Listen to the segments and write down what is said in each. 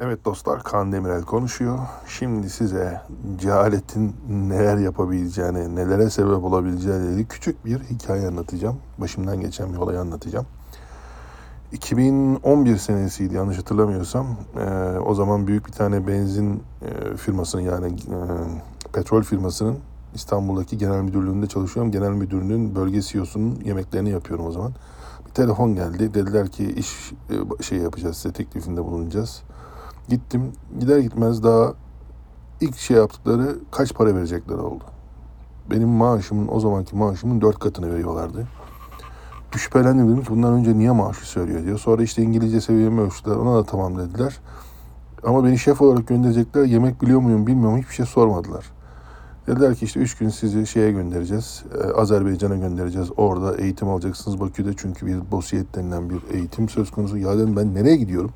Evet dostlar Kaan Demirel konuşuyor. Şimdi size cehaletin neler yapabileceğini, nelere sebep olabileceğiyle ilgili küçük bir hikaye anlatacağım. Başımdan geçen bir olayı anlatacağım. 2011 senesiydi yanlış hatırlamıyorsam. Ee, o zaman büyük bir tane benzin e, firmasının yani e, petrol firmasının İstanbul'daki genel müdürlüğünde çalışıyorum. Genel müdürlüğün bölge CEO'sunun yemeklerini yapıyorum o zaman. Bir telefon geldi. Dediler ki iş e, şey yapacağız size teklifinde bulunacağız. Gittim. Gider gitmez daha ilk şey yaptıkları kaç para verecekler oldu. Benim maaşımın o zamanki maaşımın dört katını veriyorlardı. Bir Şüphelendim dedim ki bundan önce niye maaşı söylüyor diyor. Sonra işte İngilizce seviyemi ölçtüler. Ona da tamam dediler. Ama beni şef olarak gönderecekler. Yemek biliyor muyum bilmiyorum. Hiçbir şey sormadılar. Dediler ki işte üç gün sizi şeye göndereceğiz. e, Azerbaycan'a göndereceğiz. Orada eğitim alacaksınız Bakü'de. Çünkü bir bosiyet denilen bir eğitim söz konusu. Ya dedim ben nereye gidiyorum?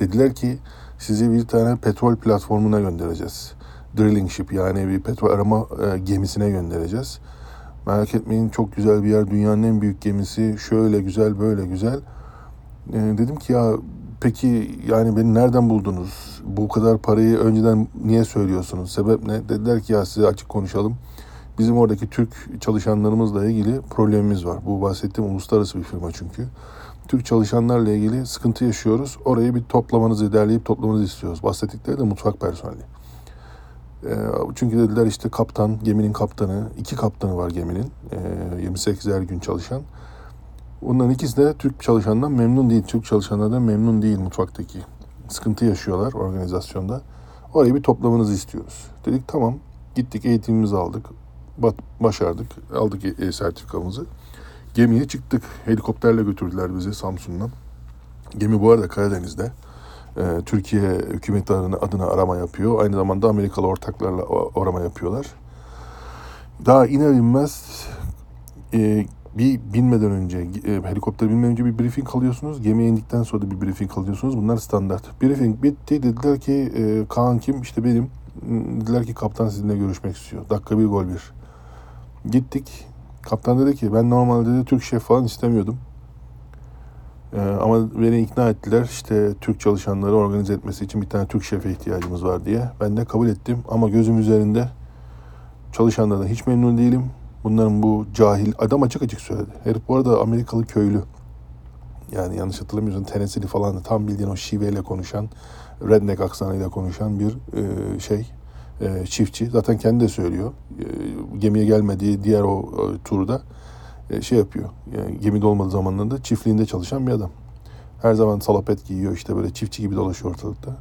Dediler ki sizi bir tane petrol platformuna göndereceğiz. Drilling ship yani bir petrol arama e, gemisine göndereceğiz. Merak etmeyin çok güzel bir yer. Dünyanın en büyük gemisi. Şöyle güzel böyle güzel. E, dedim ki ya peki yani beni nereden buldunuz? Bu kadar parayı önceden niye söylüyorsunuz? Sebep ne? Dediler ki ya size açık konuşalım. Bizim oradaki Türk çalışanlarımızla ilgili problemimiz var. Bu bahsettiğim uluslararası bir firma çünkü. Türk çalışanlarla ilgili sıkıntı yaşıyoruz. Orayı bir toplamanızı, derleyip toplamanızı istiyoruz. Bahsettikleri de mutfak personeli. E, çünkü dediler işte kaptan, geminin kaptanı, iki kaptanı var geminin. E, 28 her gün çalışan. Onların ikisi de Türk çalışandan memnun değil. Türk çalışanlardan memnun değil mutfaktaki. Sıkıntı yaşıyorlar organizasyonda. Orayı bir toplamanızı istiyoruz. Dedik tamam. Gittik eğitimimizi aldık. Başardık. Aldık e, sertifikamızı. Gemiye çıktık. Helikopterle götürdüler bizi Samsun'dan. Gemi bu arada Karadeniz'de. Ee, Türkiye hükümeti adına, arama yapıyor. Aynı zamanda Amerikalı ortaklarla arama yapıyorlar. Daha iner inmez e, bir binmeden önce, e, helikopter binmeden önce bir briefing alıyorsunuz. Gemiye indikten sonra da bir briefing alıyorsunuz. Bunlar standart. Briefing bitti. Dediler ki e, Kaan kim? İşte benim. Dediler ki kaptan sizinle görüşmek istiyor. Dakika bir gol bir. Gittik. Kaptan dedi ki ben normalde de Türk şef falan istemiyordum. Ee, ama beni ikna ettiler işte Türk çalışanları organize etmesi için bir tane Türk şefe ihtiyacımız var diye. Ben de kabul ettim ama gözüm üzerinde çalışanlardan hiç memnun değilim. Bunların bu cahil adam açık açık söyledi. Herif bu arada Amerikalı köylü. Yani yanlış hatırlamıyorsam Tennessee'li falan da tam bildiğin o şiveyle konuşan, redneck aksanıyla konuşan bir e, şey, e, çiftçi. Zaten kendi de söylüyor. E, gemiye gelmediği diğer o e, turda şey yapıyor. Yani gemide olmadığı zamanlarında çiftliğinde çalışan bir adam. Her zaman salapet giyiyor işte böyle çiftçi gibi dolaşıyor ortalıkta.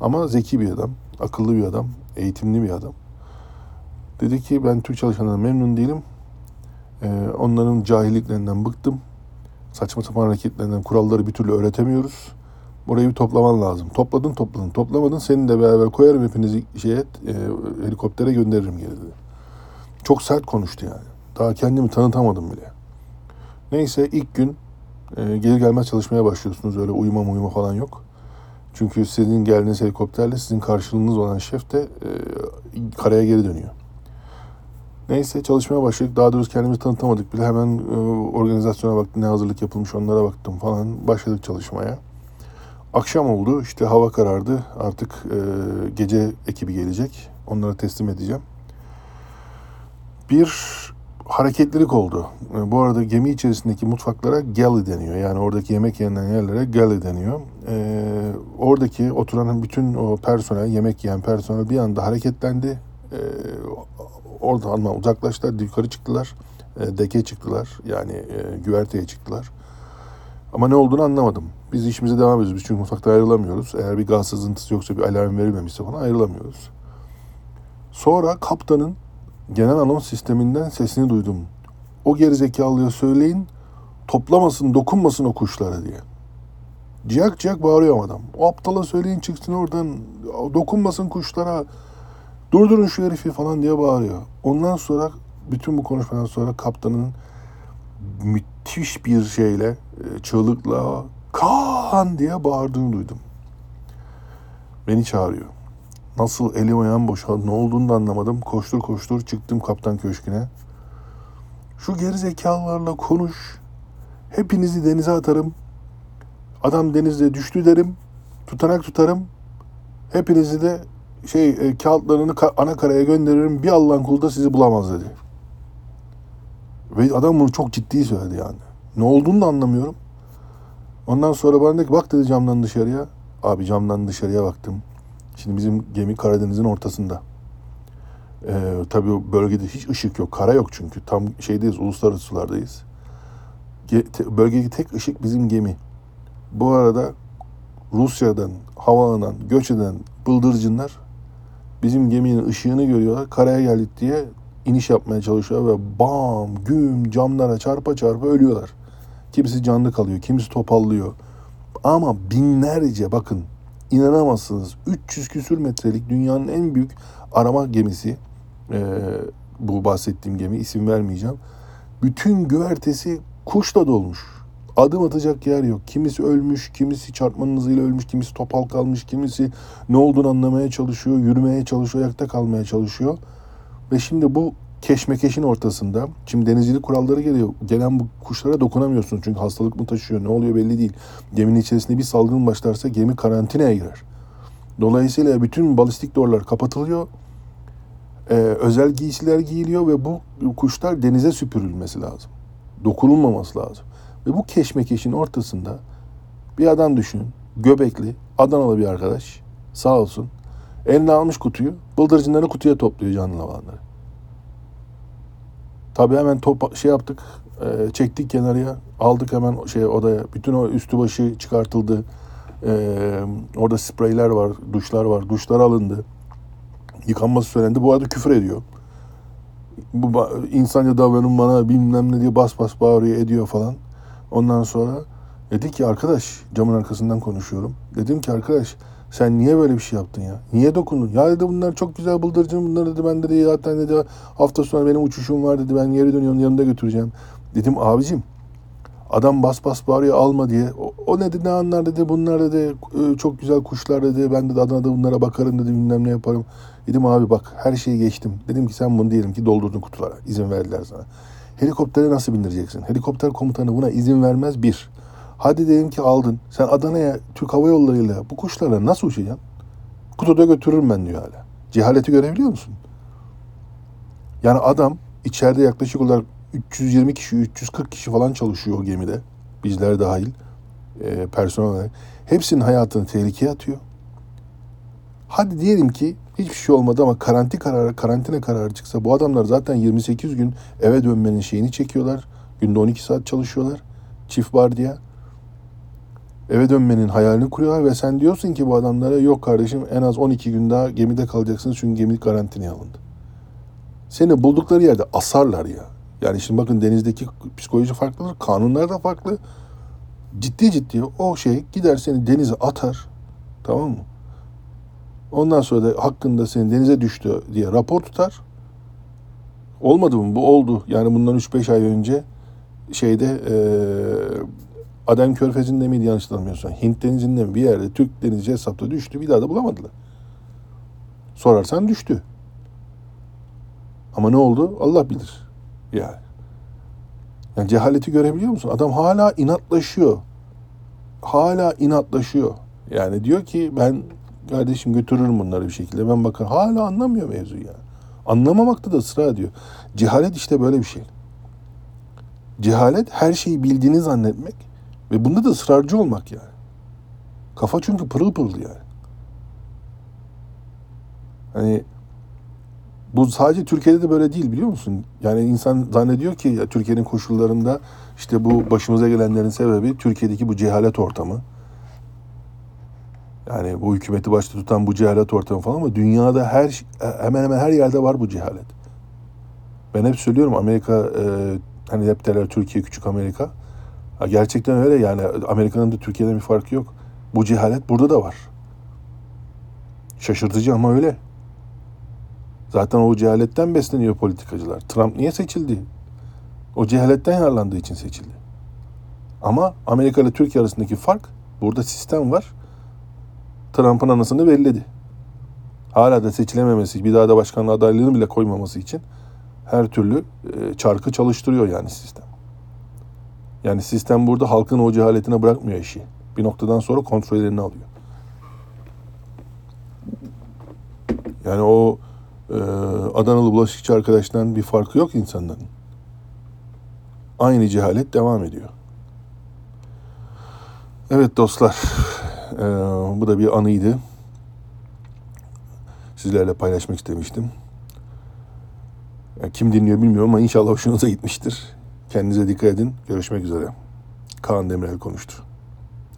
Ama zeki bir adam, akıllı bir adam, eğitimli bir adam. Dedi ki ben Türk çalışanlarından memnun değilim. Onların cahilliklerinden bıktım. Saçma sapan hareketlerinden kuralları bir türlü öğretemiyoruz. Burayı bir toplaman lazım. Topladın topladın. Toplamadın seninle de beraber koyarım hepinizi şeye, e, helikoptere gönderirim geri dedi. Çok sert konuştu yani. Daha kendimi tanıtamadım bile. Neyse ilk gün e, gelir gelmez çalışmaya başlıyorsunuz. Öyle uyuma uyuma falan yok. Çünkü sizin geldiğiniz helikopterle sizin karşılığınız olan şef de e, karaya geri dönüyor. Neyse çalışmaya başladık. Daha doğrusu kendimizi tanıtamadık bile. Hemen e, organizasyona baktım. Ne hazırlık yapılmış onlara baktım falan. Başladık çalışmaya. Akşam oldu. işte hava karardı. Artık e, gece ekibi gelecek. Onlara teslim edeceğim. Bir hareketlilik oldu. E, Bu arada gemi içerisindeki mutfaklara galley deniyor. Yani oradaki yemek yenilen yerlere galley deniyor. Ee, oradaki oturan bütün o personel, yemek yiyen personel bir anda hareketlendi. Ee, oradan uzaklaştılar, yukarı çıktılar. E, deke çıktılar. Yani e, güverteye çıktılar. Ama ne olduğunu anlamadım. Biz işimize devam ediyoruz. Biz çünkü mutfakta ayrılamıyoruz. Eğer bir gaz sızıntısı yoksa bir alarm verilmemişse falan ayrılamıyoruz. Sonra kaptanın genel anons sisteminden sesini duydum. O gerizekalıya söyleyin toplamasın, dokunmasın o kuşlara diye. Ciyak ciyak bağırıyor adam. O aptala söyleyin çıksın oradan dokunmasın kuşlara. Durdurun şu herifi falan diye bağırıyor. Ondan sonra bütün bu konuşmadan sonra kaptanın müthiş bir şeyle e, çığlıkla Kaan diye bağırdığını duydum. Beni çağırıyor. Nasıl elim ayağım boşaldı ne olduğunu da anlamadım. Koştur koştur çıktım kaptan köşküne. Şu geri zekalılarla konuş. Hepinizi denize atarım. Adam denizde düştü derim. Tutanak tutarım. Hepinizi de şey e, kağıtlarını ka- ana karaya gönderirim. Bir Allah'ın kulu da sizi bulamaz dedi. Ve adam bunu çok ciddi söyledi yani. Ne olduğunu da anlamıyorum. Ondan sonra bana dedi ki bak dedi camdan dışarıya. Abi camdan dışarıya baktım. Şimdi bizim gemi Karadeniz'in ortasında. Ee, tabii bölgede hiç ışık yok. Kara yok çünkü. Tam şeydeyiz, uluslararası sulardayız. Ge- te- bölgedeki tek ışık bizim gemi. Bu arada Rusya'dan havalanan, göç eden bıldırcınlar bizim geminin ışığını görüyorlar. Karaya geldik diye iniş yapmaya çalışıyor ve bam güm camlara çarpa çarpa ölüyorlar. Kimisi canlı kalıyor, kimisi topallıyor. Ama binlerce bakın inanamazsınız 300 küsür metrelik dünyanın en büyük arama gemisi ee, bu bahsettiğim gemi isim vermeyeceğim. Bütün güvertesi kuşla dolmuş. Adım atacak yer yok. Kimisi ölmüş, kimisi çarpmanın hızıyla ölmüş, kimisi topal kalmış, kimisi ne olduğunu anlamaya çalışıyor, yürümeye çalışıyor, ayakta kalmaya çalışıyor. Ve şimdi bu keşmekeşin ortasında, şimdi denizcilik kuralları geliyor. Gelen bu kuşlara dokunamıyorsunuz çünkü hastalık mı taşıyor, ne oluyor belli değil. Geminin içerisinde bir salgın başlarsa gemi karantinaya girer. Dolayısıyla bütün balistik doğrular kapatılıyor. Ee, özel giysiler giyiliyor ve bu kuşlar denize süpürülmesi lazım. Dokunulmaması lazım. Ve bu keşmekeşin ortasında bir adam düşünün. Göbekli, Adanalı bir arkadaş. Sağ olsun. Eline almış kutuyu. Bıldırcınları kutuya topluyor canlı olanları. Tabii hemen top, şey yaptık. e, çektik kenarıya. Aldık hemen şey odaya. Bütün o üstü başı çıkartıldı. E, orada spreyler var, duşlar var. Duşlar alındı. Yıkanması söylendi. Bu arada küfür ediyor. Bu insanca davranın bana bilmem ne diye bas bas bağırıyor ediyor falan. Ondan sonra dedi ki arkadaş camın arkasından konuşuyorum. Dedim ki arkadaş sen niye böyle bir şey yaptın ya? Niye dokundun? Ya dedi bunlar çok güzel bıldırcın. Bunlar dedi ben dedi zaten dedi hafta sonu benim uçuşum var dedi. Ben geri dönüyorum yanımda götüreceğim. Dedim abicim adam bas bas bağırıyor alma diye. O, o ne dedi ne anlar dedi. Bunlar dedi e, çok güzel kuşlar dedi. Ben de Adana'da bunlara bakarım dedi bilmem ne yaparım. Dedim abi bak her şeyi geçtim. Dedim ki sen bunu diyelim ki doldurdun kutulara. İzin verdiler sana. Helikoptere nasıl bindireceksin? Helikopter komutanı buna izin vermez bir. Hadi diyelim ki aldın. Sen Adana'ya Türk Hava Yolları'yla bu kuşlarla nasıl uçacaksın? Kutuda götürürüm ben diyor hala. Cehaleti görebiliyor musun? Yani adam içeride yaklaşık olarak 320 kişi, 340 kişi falan çalışıyor o gemide. Bizler dahil. E, personel olarak. Hepsinin hayatını tehlikeye atıyor. Hadi diyelim ki hiçbir şey olmadı ama karantina kararı, karantina kararı çıksa bu adamlar zaten 28 gün eve dönmenin şeyini çekiyorlar. Günde 12 saat çalışıyorlar. Çift vardiya. Eve dönmenin hayalini kuruyorlar ve sen diyorsun ki bu adamlara yok kardeşim en az 12 gün daha gemide kalacaksınız çünkü gemi karantinaya alındı. Seni buldukları yerde asarlar ya. Yani şimdi bakın denizdeki psikoloji farklıdır, kanunlar da farklı. Ciddi ciddi o şey gider seni denize atar. Tamam mı? Ondan sonra da hakkında senin denize düştü diye rapor tutar. Olmadı mı? Bu oldu. Yani bundan 3-5 ay önce şeyde eee Adem Körfezi'nde miydi yanlış hatırlamıyorsam. Hint denizinde bir yerde Türk denizci hesapta düştü. Bir daha da bulamadılar. Sorarsan düştü. Ama ne oldu? Allah bilir. Yani. Yani cehaleti görebiliyor musun? Adam hala inatlaşıyor. Hala inatlaşıyor. Yani diyor ki ben kardeşim götürürüm bunları bir şekilde. Ben bakın hala anlamıyor mevzuyu yani. Anlamamakta da ısrar ediyor. Cehalet işte böyle bir şey. Cehalet her şeyi bildiğini zannetmek ve bunda da ısrarcı olmak yani. Kafa çünkü pırıl pırıl yani. Hani bu sadece Türkiye'de de böyle değil biliyor musun? Yani insan zannediyor ki ya Türkiye'nin koşullarında işte bu başımıza gelenlerin sebebi Türkiye'deki bu cehalet ortamı. Yani bu hükümeti başta tutan bu cehalet ortamı falan ama dünyada her hemen hemen her yerde var bu cehalet. Ben hep söylüyorum Amerika e, hani hep derler Türkiye küçük Amerika. Ha, gerçekten öyle yani Amerika'nın da Türkiye'den bir farkı yok. Bu cehalet burada da var. Şaşırtıcı ama öyle. Zaten o cehaletten besleniyor politikacılar. Trump niye seçildi? O cehaletten yararlandığı için seçildi. Ama Amerika ile Türkiye arasındaki fark burada sistem var. Trump'ın anasını belledi. Hala da seçilememesi, bir daha da başkanlığı adaylığını bile koymaması için her türlü e, çarkı çalıştırıyor yani sistem. Yani sistem burada halkın o cehaletine bırakmıyor işi. Bir noktadan sonra kontrol eline alıyor. Yani o e, Adanalı bulaşıkçı arkadaştan bir farkı yok insanların. Aynı cehalet devam ediyor. Evet dostlar, e, bu da bir anıydı. Sizlerle paylaşmak istemiştim. E, kim dinliyor bilmiyorum ama inşallah hoşunuza gitmiştir. Kendinize dikkat edin. Görüşmek üzere. Kaan Demirel konuştu.